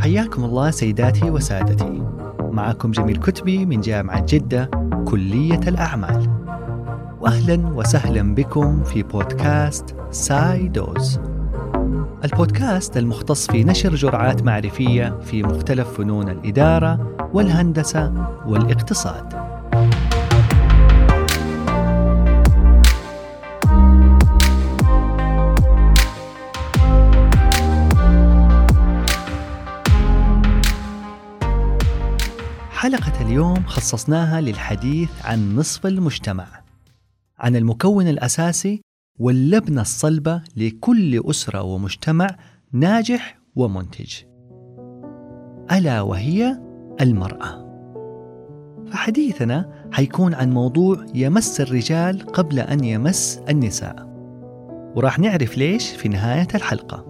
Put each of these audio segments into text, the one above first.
حياكم الله سيداتي وسادتي. معكم جميل كتبي من جامعة جدة كلية الأعمال. وأهلا وسهلا بكم في بودكاست ساي دوز. البودكاست المختص في نشر جرعات معرفية في مختلف فنون الإدارة والهندسة والإقتصاد. اليوم خصصناها للحديث عن نصف المجتمع عن المكون الأساسي واللبنة الصلبة لكل أسرة ومجتمع ناجح ومنتج. ألا وهي المرأة. فحديثنا حيكون عن موضوع يمس الرجال قبل أن يمس النساء. وراح نعرف ليش في نهاية الحلقة.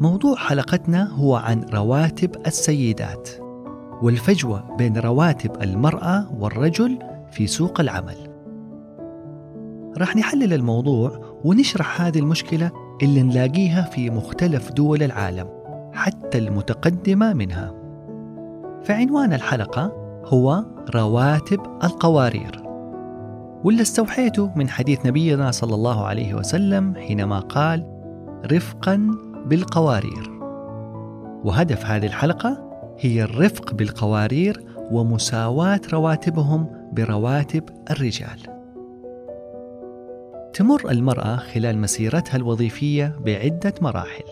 موضوع حلقتنا هو عن رواتب السيدات. والفجوة بين رواتب المرأة والرجل في سوق العمل. راح نحلل الموضوع ونشرح هذه المشكلة اللي نلاقيها في مختلف دول العالم حتى المتقدمة منها. فعنوان الحلقة هو رواتب القوارير. واللي استوحيته من حديث نبينا صلى الله عليه وسلم حينما قال: رفقا بالقوارير. وهدف هذه الحلقة هي الرفق بالقوارير ومساواة رواتبهم برواتب الرجال. تمر المرأة خلال مسيرتها الوظيفية بعدة مراحل.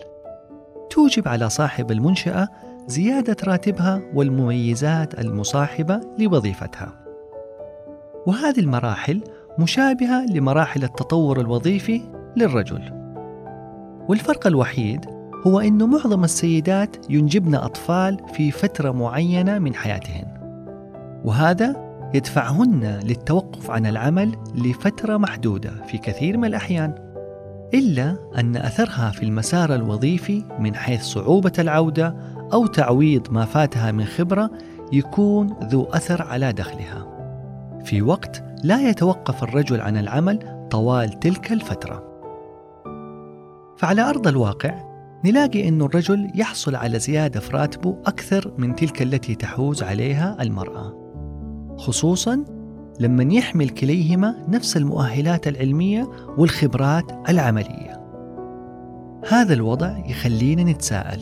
توجب على صاحب المنشأة زيادة راتبها والمميزات المصاحبة لوظيفتها. وهذه المراحل مشابهة لمراحل التطور الوظيفي للرجل. والفرق الوحيد هو أن معظم السيدات ينجبن أطفال في فترة معينة من حياتهن. وهذا يدفعهن للتوقف عن العمل لفترة محدودة في كثير من الأحيان. إلا أن أثرها في المسار الوظيفي من حيث صعوبة العودة أو تعويض ما فاتها من خبرة يكون ذو أثر على دخلها. في وقت لا يتوقف الرجل عن العمل طوال تلك الفترة. فعلى أرض الواقع نلاقي أن الرجل يحصل على زيادة في راتبه أكثر من تلك التي تحوز عليها المرأة خصوصا لما يحمل كليهما نفس المؤهلات العلمية والخبرات العملية هذا الوضع يخلينا نتساءل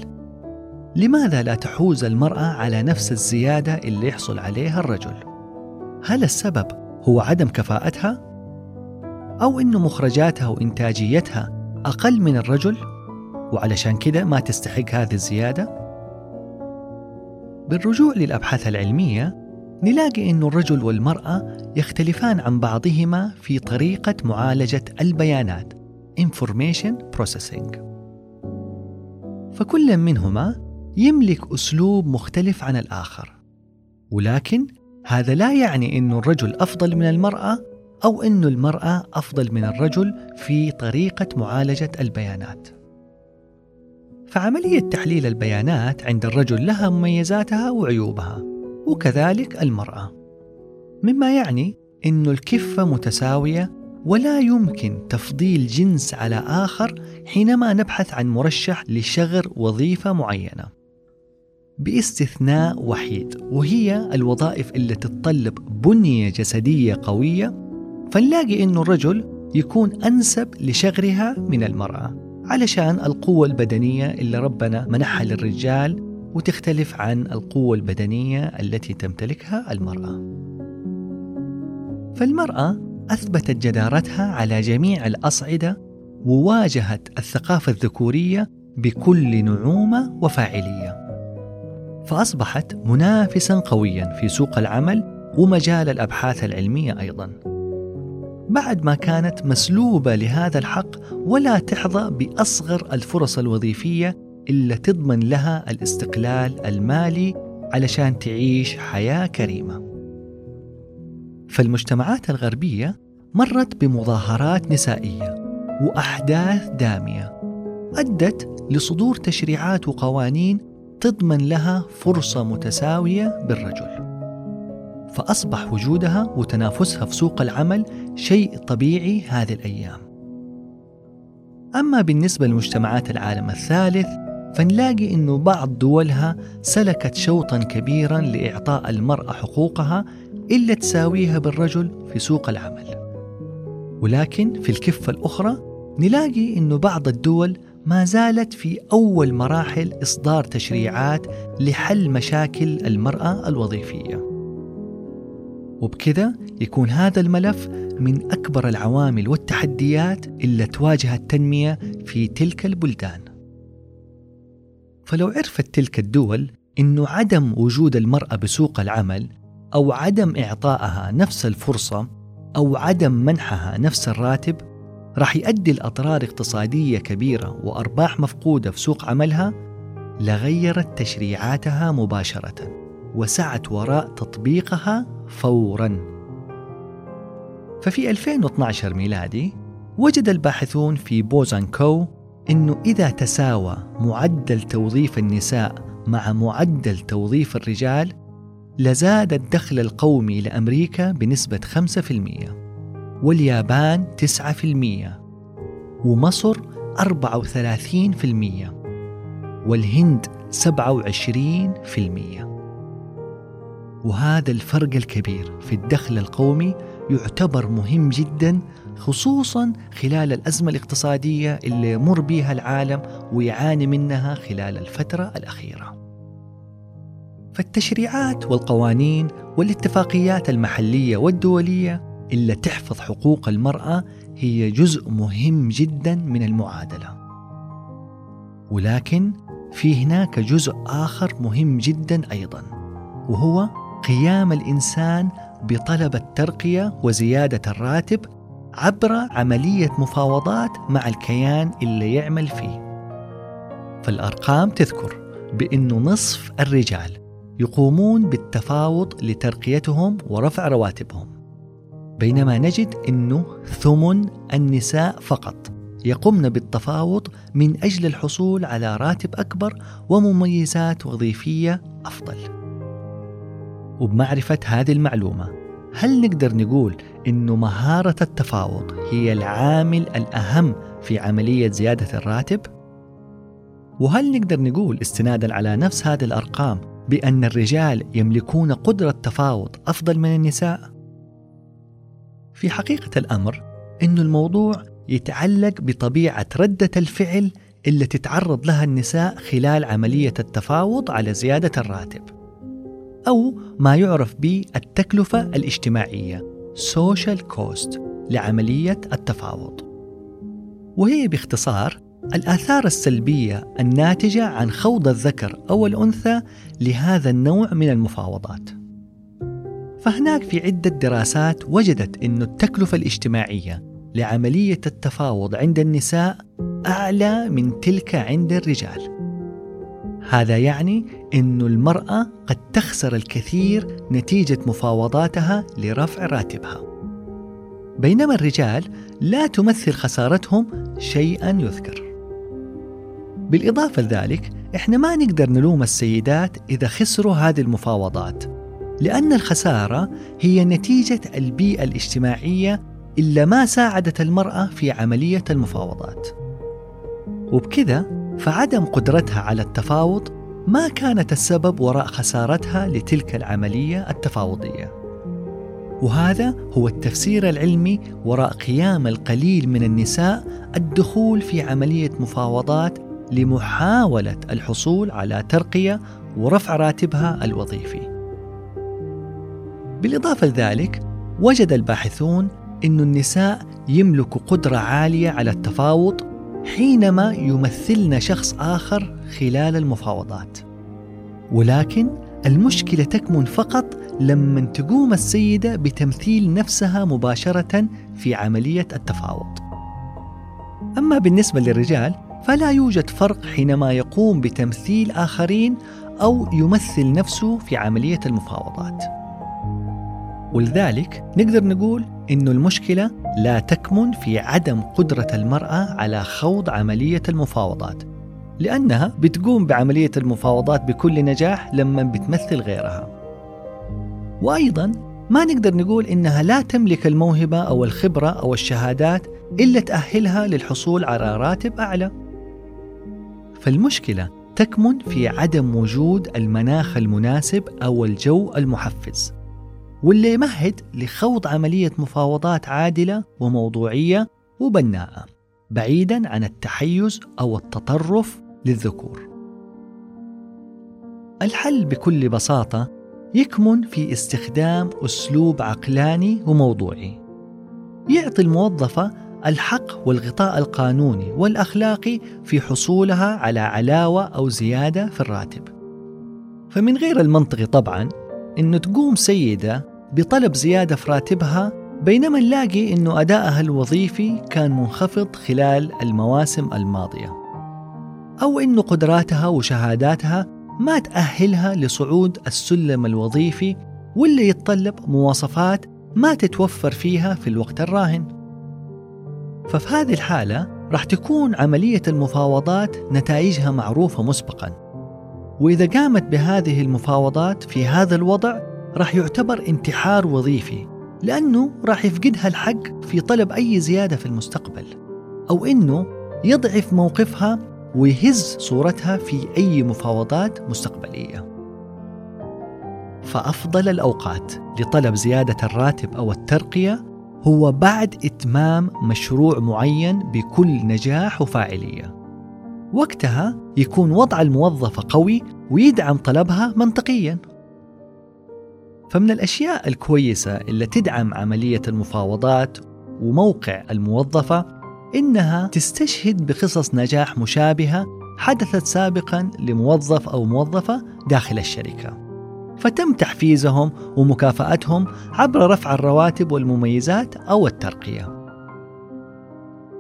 لماذا لا تحوز المرأة على نفس الزيادة اللي يحصل عليها الرجل؟ هل السبب هو عدم كفاءتها؟ أو أن مخرجاتها وإنتاجيتها أقل من الرجل؟ وعلشان كده ما تستحق هذه الزيادة؟ بالرجوع للأبحاث العلمية نلاقي أن الرجل والمرأة يختلفان عن بعضهما في طريقة معالجة البيانات Information Processing. فكل منهما يملك أسلوب مختلف عن الآخر. ولكن هذا لا يعني أن الرجل أفضل من المرأة أو أن المرأة أفضل من الرجل في طريقة معالجة البيانات. فعملية تحليل البيانات عند الرجل لها مميزاتها وعيوبها وكذلك المرأة. مما يعني أن الكفة متساوية ولا يمكن تفضيل جنس على آخر حينما نبحث عن مرشح لشغر وظيفة معينة. باستثناء وحيد وهي الوظائف اللي تتطلب بنية جسدية قوية فنلاقي أن الرجل يكون أنسب لشغرها من المرأة. علشان القوة البدنية اللي ربنا منحها للرجال وتختلف عن القوة البدنية التي تمتلكها المرأة. فالمرأة أثبتت جدارتها على جميع الأصعدة وواجهت الثقافة الذكورية بكل نعومة وفاعلية. فأصبحت منافسا قويا في سوق العمل ومجال الأبحاث العلمية أيضا. بعد ما كانت مسلوبة لهذا الحق ولا تحظى بأصغر الفرص الوظيفية إلا تضمن لها الاستقلال المالي علشان تعيش حياة كريمة. فالمجتمعات الغربية مرت بمظاهرات نسائية وأحداث دامية أدت لصدور تشريعات وقوانين تضمن لها فرصة متساوية بالرجل. فأصبح وجودها وتنافسها في سوق العمل شيء طبيعي هذه الأيام. أما بالنسبة لمجتمعات العالم الثالث فنلاقي أنه بعض دولها سلكت شوطا كبيرا لإعطاء المرأة حقوقها إلا تساويها بالرجل في سوق العمل. ولكن في الكفة الأخرى نلاقي أنه بعض الدول ما زالت في أول مراحل إصدار تشريعات لحل مشاكل المرأة الوظيفية. وبكذا يكون هذا الملف من أكبر العوامل والتحديات اللي تواجه التنمية في تلك البلدان. فلو عرفت تلك الدول أنه عدم وجود المرأة بسوق العمل أو عدم إعطائها نفس الفرصة أو عدم منحها نفس الراتب راح يؤدي الأضرار اقتصادية كبيرة وأرباح مفقودة في سوق عملها لغيرت تشريعاتها مباشرة وسعت وراء تطبيقها فورا. ففي 2012 ميلادي وجد الباحثون في بوزان كو أنه إذا تساوى معدل توظيف النساء مع معدل توظيف الرجال لزاد الدخل القومي لأمريكا بنسبة 5% واليابان 9% ومصر 34% والهند 27% وهذا الفرق الكبير في الدخل القومي يعتبر مهم جدا خصوصا خلال الأزمة الاقتصادية اللي يمر بها العالم ويعاني منها خلال الفترة الأخيرة. فالتشريعات والقوانين والاتفاقيات المحلية والدولية اللي تحفظ حقوق المرأة هي جزء مهم جدا من المعادلة. ولكن في هناك جزء آخر مهم جدا أيضا وهو قيام الإنسان بطلب الترقية وزيادة الراتب عبر عملية مفاوضات مع الكيان اللي يعمل فيه. فالأرقام تذكر بأنه نصف الرجال يقومون بالتفاوض لترقيتهم ورفع رواتبهم بينما نجد أنه ثمن النساء فقط. يقمن بالتفاوض من أجل الحصول على راتب أكبر ومميزات وظيفية أفضل. وبمعرفة هذه المعلومة هل نقدر نقول أنه مهارة التفاوض هي العامل الأهم في عملية زيادة الراتب؟ وهل نقدر نقول استنادا على نفس هذه الأرقام بأن الرجال يملكون قدرة تفاوض أفضل من النساء؟ في حقيقة الأمر أن الموضوع يتعلق بطبيعة ردة الفعل اللي تتعرض لها النساء خلال عملية التفاوض على زيادة الراتب أو ما يعرف بالتكلفة الاجتماعية social cost لعملية التفاوض. وهي باختصار الآثار السلبية الناتجة عن خوض الذكر أو الأنثى لهذا النوع من المفاوضات. فهناك في عدة دراسات وجدت أن التكلفة الاجتماعية لعملية التفاوض عند النساء أعلى من تلك عند الرجال. هذا يعني أن المرأة قد تخسر الكثير نتيجة مفاوضاتها لرفع راتبها. بينما الرجال لا تمثل خسارتهم شيئا يذكر. بالإضافة لذلك إحنا ما نقدر نلوم السيدات إذا خسروا هذه المفاوضات لأن الخسارة هي نتيجة البيئة الاجتماعية إلا ما ساعدت المرأة في عملية المفاوضات. وبكذا فعدم قدرتها على التفاوض ما كانت السبب وراء خسارتها لتلك العملية التفاوضية وهذا هو التفسير العلمي وراء قيام القليل من النساء الدخول في عملية مفاوضات لمحاولة الحصول على ترقية ورفع راتبها الوظيفي. بالإضافة لذلك وجد الباحثون أن النساء يملك قدرة عالية على التفاوض حينما يمثلن شخص آخر خلال المفاوضات. ولكن المشكلة تكمن فقط لما تقوم السيدة بتمثيل نفسها مباشرة في عملية التفاوض. أما بالنسبة للرجال فلا يوجد فرق حينما يقوم بتمثيل آخرين أو يمثل نفسه في عملية المفاوضات. ولذلك نقدر نقول أن المشكلة لا تكمن في عدم قدرة المرأة على خوض عملية المفاوضات لأنها بتقوم بعملية المفاوضات بكل نجاح لما بتمثل غيرها. وأيضا ما نقدر نقول إنها لا تملك الموهبة أو الخبرة أو الشهادات إلا تأهلها للحصول على راتب أعلى. فالمشكلة تكمن في عدم وجود المناخ المناسب أو الجو المحفز. واللي يمهد لخوض عملية مفاوضات عادلة وموضوعية وبناءة بعيدا عن التحيز أو التطرف للذكور. الحل بكل بساطة يكمن في استخدام أسلوب عقلاني وموضوعي. يعطي الموظفة الحق والغطاء القانوني والأخلاقي في حصولها على علاوة أو زيادة في الراتب. فمن غير المنطقي طبعا أنه تقوم سيدة بطلب زيادة في راتبها بينما نلاقي أنه أدائها الوظيفي كان منخفض خلال المواسم الماضية. أو أنه قدراتها وشهاداتها ما تأهلها لصعود السلم الوظيفي واللي يتطلب مواصفات ما تتوفر فيها في الوقت الراهن. ففي هذه الحالة راح تكون عملية المفاوضات نتائجها معروفة مسبقا. وإذا قامت بهذه المفاوضات في هذا الوضع راح يعتبر انتحار وظيفي لأنه راح يفقدها الحق في طلب أي زيادة في المستقبل أو أنه يضعف موقفها ويهز صورتها في أي مفاوضات مستقبلية. فأفضل الأوقات لطلب زيادة الراتب أو الترقية هو بعد إتمام مشروع معين بكل نجاح وفاعلية. وقتها يكون وضع الموظفة قوي ويدعم طلبها منطقيا. فمن الأشياء الكويسة اللي تدعم عملية المفاوضات وموقع الموظفة إنها تستشهد بقصص نجاح مشابهة حدثت سابقا لموظف أو موظفة داخل الشركة. فتم تحفيزهم ومكافأتهم عبر رفع الرواتب والمميزات أو الترقية.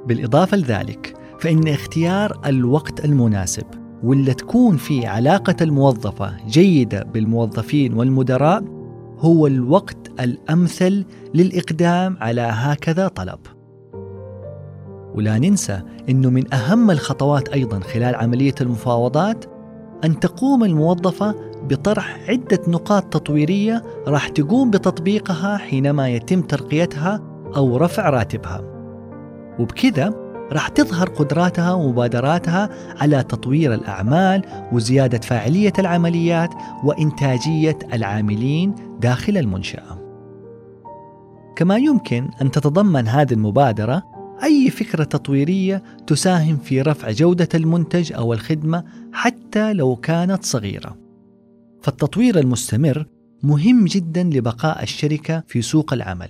بالإضافة لذلك فإن اختيار الوقت المناسب واللي تكون فيه علاقة الموظفة جيدة بالموظفين والمدراء هو الوقت الأمثل للإقدام على هكذا طلب. ولا ننسى أنه من أهم الخطوات أيضا خلال عملية المفاوضات أن تقوم الموظفة بطرح عدة نقاط تطويرية راح تقوم بتطبيقها حينما يتم ترقيتها أو رفع راتبها. وبكذا راح تظهر قدراتها ومبادراتها على تطوير الأعمال وزيادة فاعلية العمليات وإنتاجية العاملين داخل المنشأة كما يمكن أن تتضمن هذه المبادرة أي فكرة تطويرية تساهم في رفع جودة المنتج أو الخدمة حتى لو كانت صغيرة. فالتطوير المستمر مهم جدا لبقاء الشركة في سوق العمل.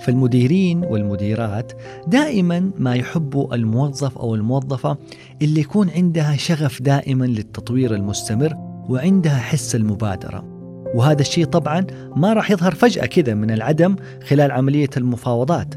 فالمديرين والمديرات دائما ما يحبوا الموظف أو الموظفة اللي يكون عندها شغف دائما للتطوير المستمر وعندها حس المبادرة. وهذا الشيء طبعا ما راح يظهر فجأة كذا من العدم خلال عملية المفاوضات.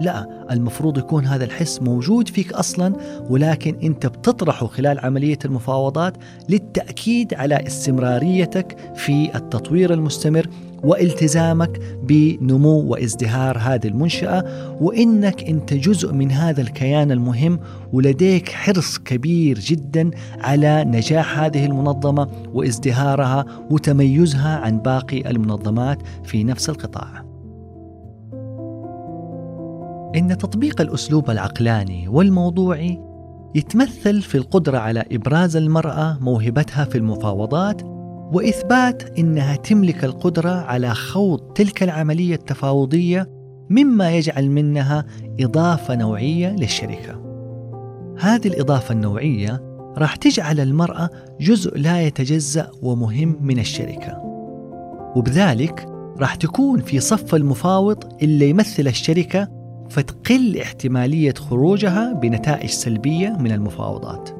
لا المفروض يكون هذا الحس موجود فيك أصلا ولكن أنت بتطرحه خلال عملية المفاوضات للتأكيد على استمراريتك في التطوير المستمر وإلتزامك بنمو وازدهار هذه المنشأة وإنك أنت جزء من هذا الكيان المهم ولديك حرص كبير جدا على نجاح هذه المنظمة وازدهارها وتميزها عن باقي المنظمات في نفس القطاع. إن تطبيق الأسلوب العقلاني والموضوعي يتمثل في القدرة على إبراز المرأة موهبتها في المفاوضات وإثبات إنها تملك القدرة على خوض تلك العملية التفاوضية مما يجعل منها إضافة نوعية للشركة. هذه الإضافة النوعية راح تجعل المرأة جزء لا يتجزأ ومهم من الشركة. وبذلك راح تكون في صف المفاوض اللي يمثل الشركة فتقل احتمالية خروجها بنتائج سلبية من المفاوضات.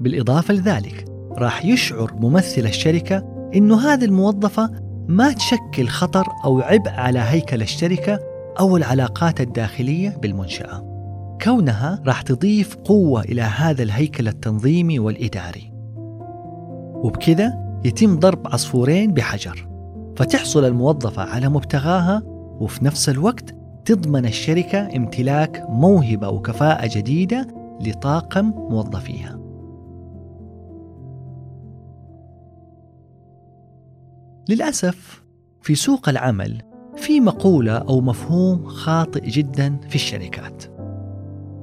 بالإضافة لذلك راح يشعر ممثل الشركة إنه هذه الموظفة ما تشكل خطر أو عبء على هيكل الشركة أو العلاقات الداخلية بالمنشأة. كونها راح تضيف قوة إلى هذا الهيكل التنظيمي والإداري. وبكذا يتم ضرب عصفورين بحجر فتحصل الموظفة على مبتغاها وفي نفس الوقت تضمن الشركة امتلاك موهبة وكفاءة جديدة لطاقم موظفيها. للأسف في سوق العمل في مقولة أو مفهوم خاطئ جدا في الشركات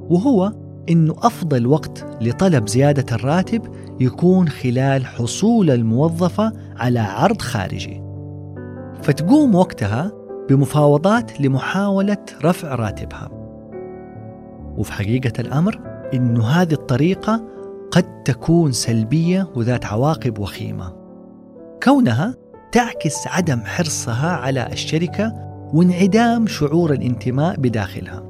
وهو أنه أفضل وقت لطلب زيادة الراتب يكون خلال حصول الموظفة على عرض خارجي. فتقوم وقتها بمفاوضات لمحاولة رفع راتبها. وفي حقيقة الأمر أنه هذه الطريقة قد تكون سلبية وذات عواقب وخيمة. كونها تعكس عدم حرصها على الشركة وانعدام شعور الانتماء بداخلها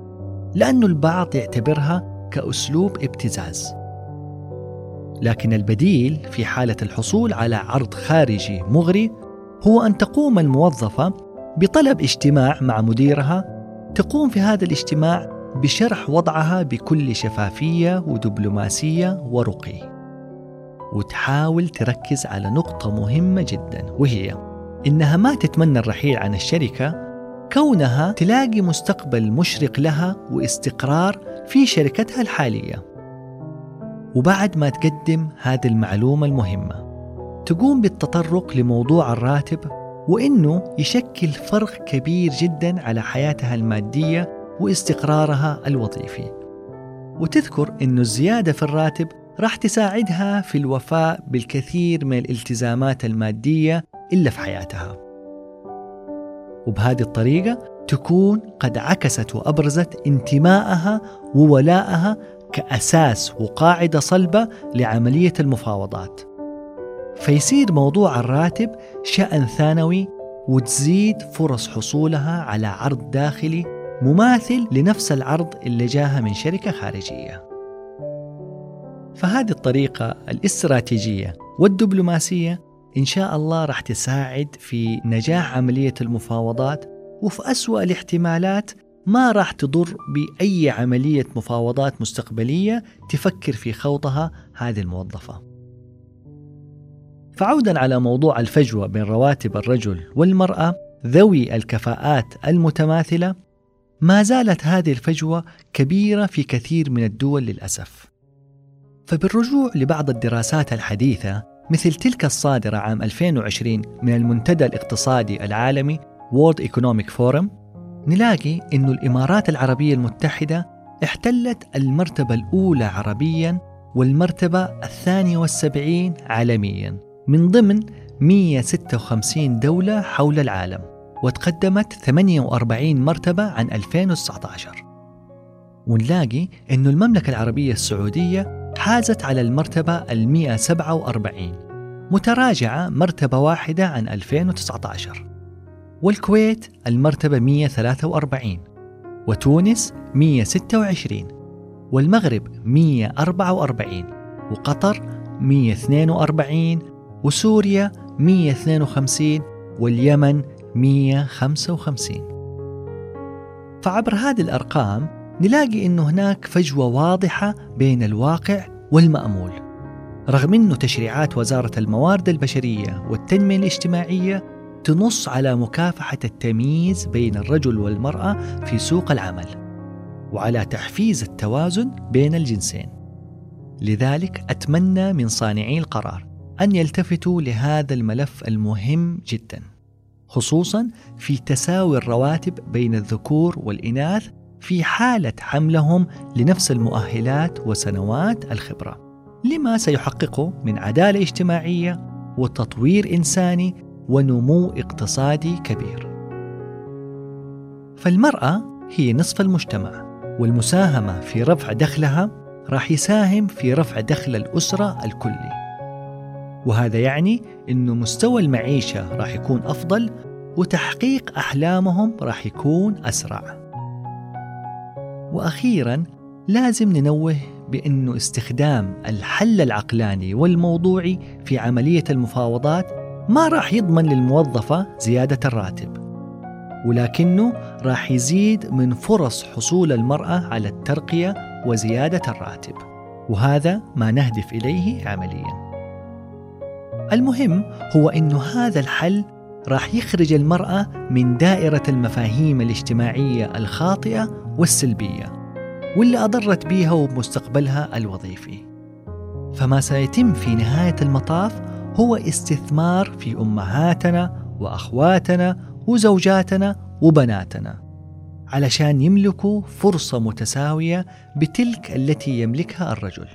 لأن البعض يعتبرها كأسلوب ابتزاز. لكن البديل في حالة الحصول على عرض خارجي مغري هو أن تقوم الموظفة بطلب اجتماع مع مديرها تقوم في هذا الاجتماع بشرح وضعها بكل شفافية ودبلوماسية ورقي. وتحاول تركز على نقطة مهمة جدا وهي إنها ما تتمنى الرحيل عن الشركة كونها تلاقي مستقبل مشرق لها واستقرار في شركتها الحالية. وبعد ما تقدم هذه المعلومة المهمة تقوم بالتطرق لموضوع الراتب وإنه يشكل فرق كبير جدا على حياتها المادية واستقرارها الوظيفي. وتذكر أنه الزيادة في الراتب راح تساعدها في الوفاء بالكثير من الالتزامات المادية إلا في حياتها. وبهذه الطريقة تكون قد عكست وأبرزت انتماءها وولائها كأساس وقاعدة صلبة لعملية المفاوضات. فيصير موضوع الراتب شأن ثانوي وتزيد فرص حصولها على عرض داخلي مماثل لنفس العرض اللي جاها من شركة خارجية. فهذه الطريقة الاستراتيجية والدبلوماسية إن شاء الله راح تساعد في نجاح عملية المفاوضات وفي أسوأ الاحتمالات ما راح تضر بأي عملية مفاوضات مستقبلية تفكر في خوضها هذه الموظفة. فعودا على موضوع الفجوة بين رواتب الرجل والمرأة ذوي الكفاءات المتماثلة ما زالت هذه الفجوة كبيرة في كثير من الدول للأسف. فبالرجوع لبعض الدراسات الحديثة مثل تلك الصادرة عام 2020 من المنتدى الاقتصادي العالمي World Economic Forum نلاقي أن الإمارات العربية المتحدة احتلت المرتبة الأولى عربيا والمرتبة الثانية والسبعين عالميا من ضمن 156 دولة حول العالم وتقدمت 48 مرتبة عن 2019 ونلاقي أن المملكة العربية السعودية حازت على المرتبة ال 147 متراجعة مرتبة واحدة عن 2019 والكويت المرتبة 143 وتونس 126 والمغرب 144 وقطر 142 وسوريا 152 واليمن 155 فعبر هذه الأرقام نلاقي أنه هناك فجوة واضحة بين الواقع والمأمول. رغم أنه تشريعات وزارة الموارد البشرية والتنمية الاجتماعية تنص على مكافحة التمييز بين الرجل والمرأة في سوق العمل وعلى تحفيز التوازن بين الجنسين. لذلك أتمنى من صانعي القرار أن يلتفتوا لهذا الملف المهم جدا خصوصا في تساوي الرواتب بين الذكور والإناث في حالة حملهم لنفس المؤهلات وسنوات الخبرة. لما سيحققه من عدالة اجتماعية وتطوير إنساني ونمو اقتصادي كبير. فالمرأة هي نصف المجتمع والمساهمة في رفع دخلها راح يساهم في رفع دخل الأسرة الكلي. وهذا يعني أنه مستوى المعيشة راح يكون أفضل وتحقيق أحلامهم راح يكون أسرع. وأخيرا لازم ننوه بأنه استخدام الحل العقلاني والموضوعي في عملية المفاوضات ما راح يضمن للموظفة زيادة الراتب ولكنه راح يزيد من فرص حصول المرأة على الترقية وزيادة الراتب وهذا ما نهدف إليه عمليا. المهم هو إنه هذا الحل راح يخرج المرأة من دائرة المفاهيم الاجتماعية الخاطئة والسلبية واللي أضرت بيها وبمستقبلها الوظيفي. فما سيتم في نهاية المطاف هو استثمار في أمهاتنا وأخواتنا وزوجاتنا وبناتنا علشان يملكوا فرصة متساوية بتلك التي يملكها الرجل.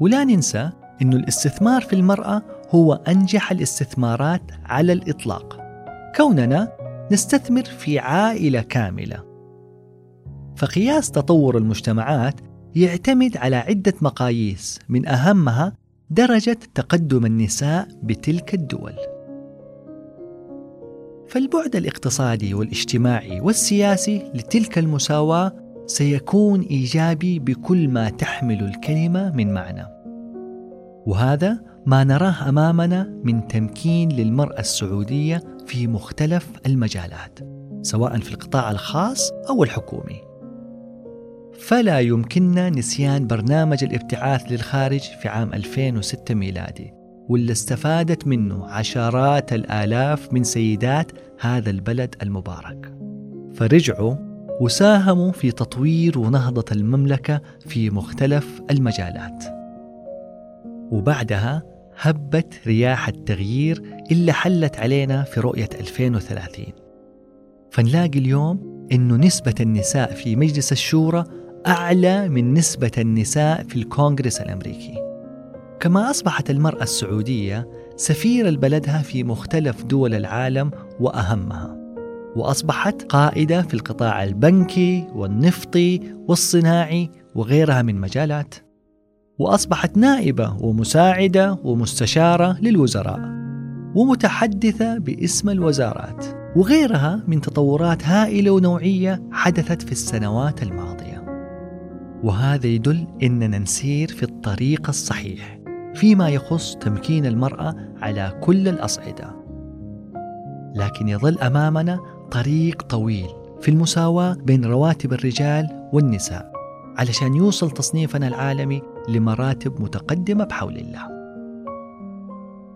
ولا ننسى أن الاستثمار في المرأة هو أنجح الاستثمارات على الإطلاق كوننا نستثمر في عائلة كاملة فقياس تطور المجتمعات يعتمد على عدة مقاييس من أهمها درجة تقدم النساء بتلك الدول. فالبعد الاقتصادي والاجتماعي والسياسي لتلك المساواة سيكون إيجابي بكل ما تحمل الكلمة من معنى. وهذا ما نراه أمامنا من تمكين للمرأة السعودية في مختلف المجالات، سواء في القطاع الخاص أو الحكومي. فلا يمكننا نسيان برنامج الابتعاث للخارج في عام 2006 ميلادي واللي استفادت منه عشرات الآلاف من سيدات هذا البلد المبارك فرجعوا وساهموا في تطوير ونهضة المملكة في مختلف المجالات وبعدها هبت رياح التغيير اللي حلت علينا في رؤية 2030 فنلاقي اليوم أنه نسبة النساء في مجلس الشورى أعلى من نسبة النساء في الكونغرس الأمريكي. كما أصبحت المرأة السعودية سفير بلدها في مختلف دول العالم وأهمها. وأصبحت قائدة في القطاع البنكي والنفطي والصناعي وغيرها من مجالات. وأصبحت نائبة ومساعدة ومستشارة للوزراء ومتحدثة باسم الوزارات وغيرها من تطورات هائلة ونوعية حدثت في السنوات الماضية. وهذا يدل إننا نسير في الطريق الصحيح فيما يخص تمكين المرأة على كل الأصعدة. لكن يظل أمامنا طريق طويل في المساواة بين رواتب الرجال والنساء علشان يوصل تصنيفنا العالمي لمراتب متقدمة بحول الله.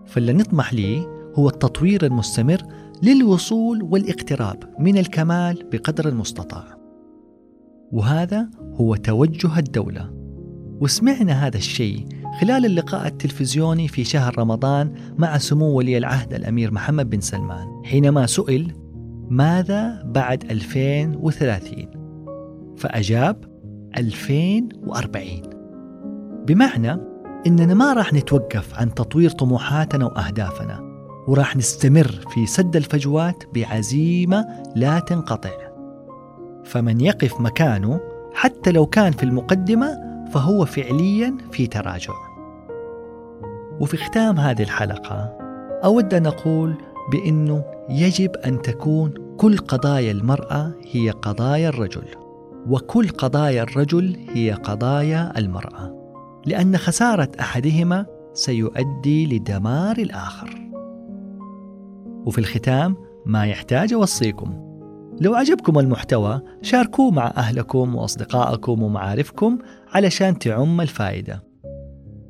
فاللي نطمح ليه هو التطوير المستمر للوصول والاقتراب من الكمال بقدر المستطاع. وهذا هو توجه الدولة. وسمعنا هذا الشيء خلال اللقاء التلفزيوني في شهر رمضان مع سمو ولي العهد الأمير محمد بن سلمان حينما سئل ماذا بعد 2030 فأجاب 2040 بمعنى إننا ما راح نتوقف عن تطوير طموحاتنا وأهدافنا وراح نستمر في سد الفجوات بعزيمة لا تنقطع فمن يقف مكانه حتى لو كان في المقدمة فهو فعليا في تراجع. وفي ختام هذه الحلقة أود أن أقول بأنه يجب أن تكون كل قضايا المرأة هي قضايا الرجل، وكل قضايا الرجل هي قضايا المرأة، لأن خسارة أحدهما سيؤدي لدمار الآخر. وفي الختام ما يحتاج أوصيكم. لو عجبكم المحتوى شاركوه مع أهلكم وأصدقائكم ومعارفكم علشان تعم الفائدة.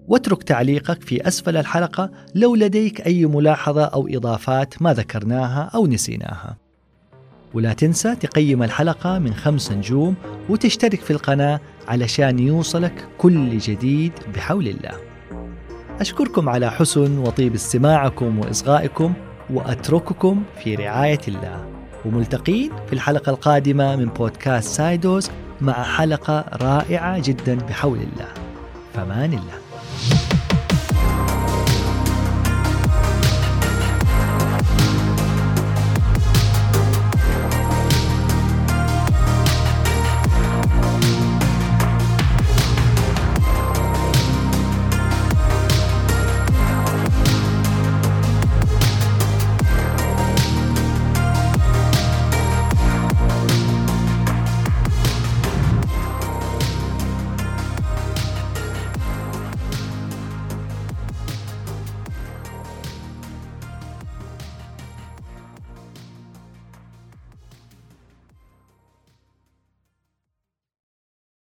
واترك تعليقك في أسفل الحلقة لو لديك أي ملاحظة أو إضافات ما ذكرناها أو نسيناها. ولا تنسى تقيم الحلقة من خمس نجوم وتشترك في القناة علشان يوصلك كل جديد بحول الله. أشكركم على حسن وطيب استماعكم وإصغائكم وأترككم في رعاية الله. وملتقين في الحلقة القادمة من بودكاست سايدوز مع حلقة رائعة جدا بحول الله. فمان الله.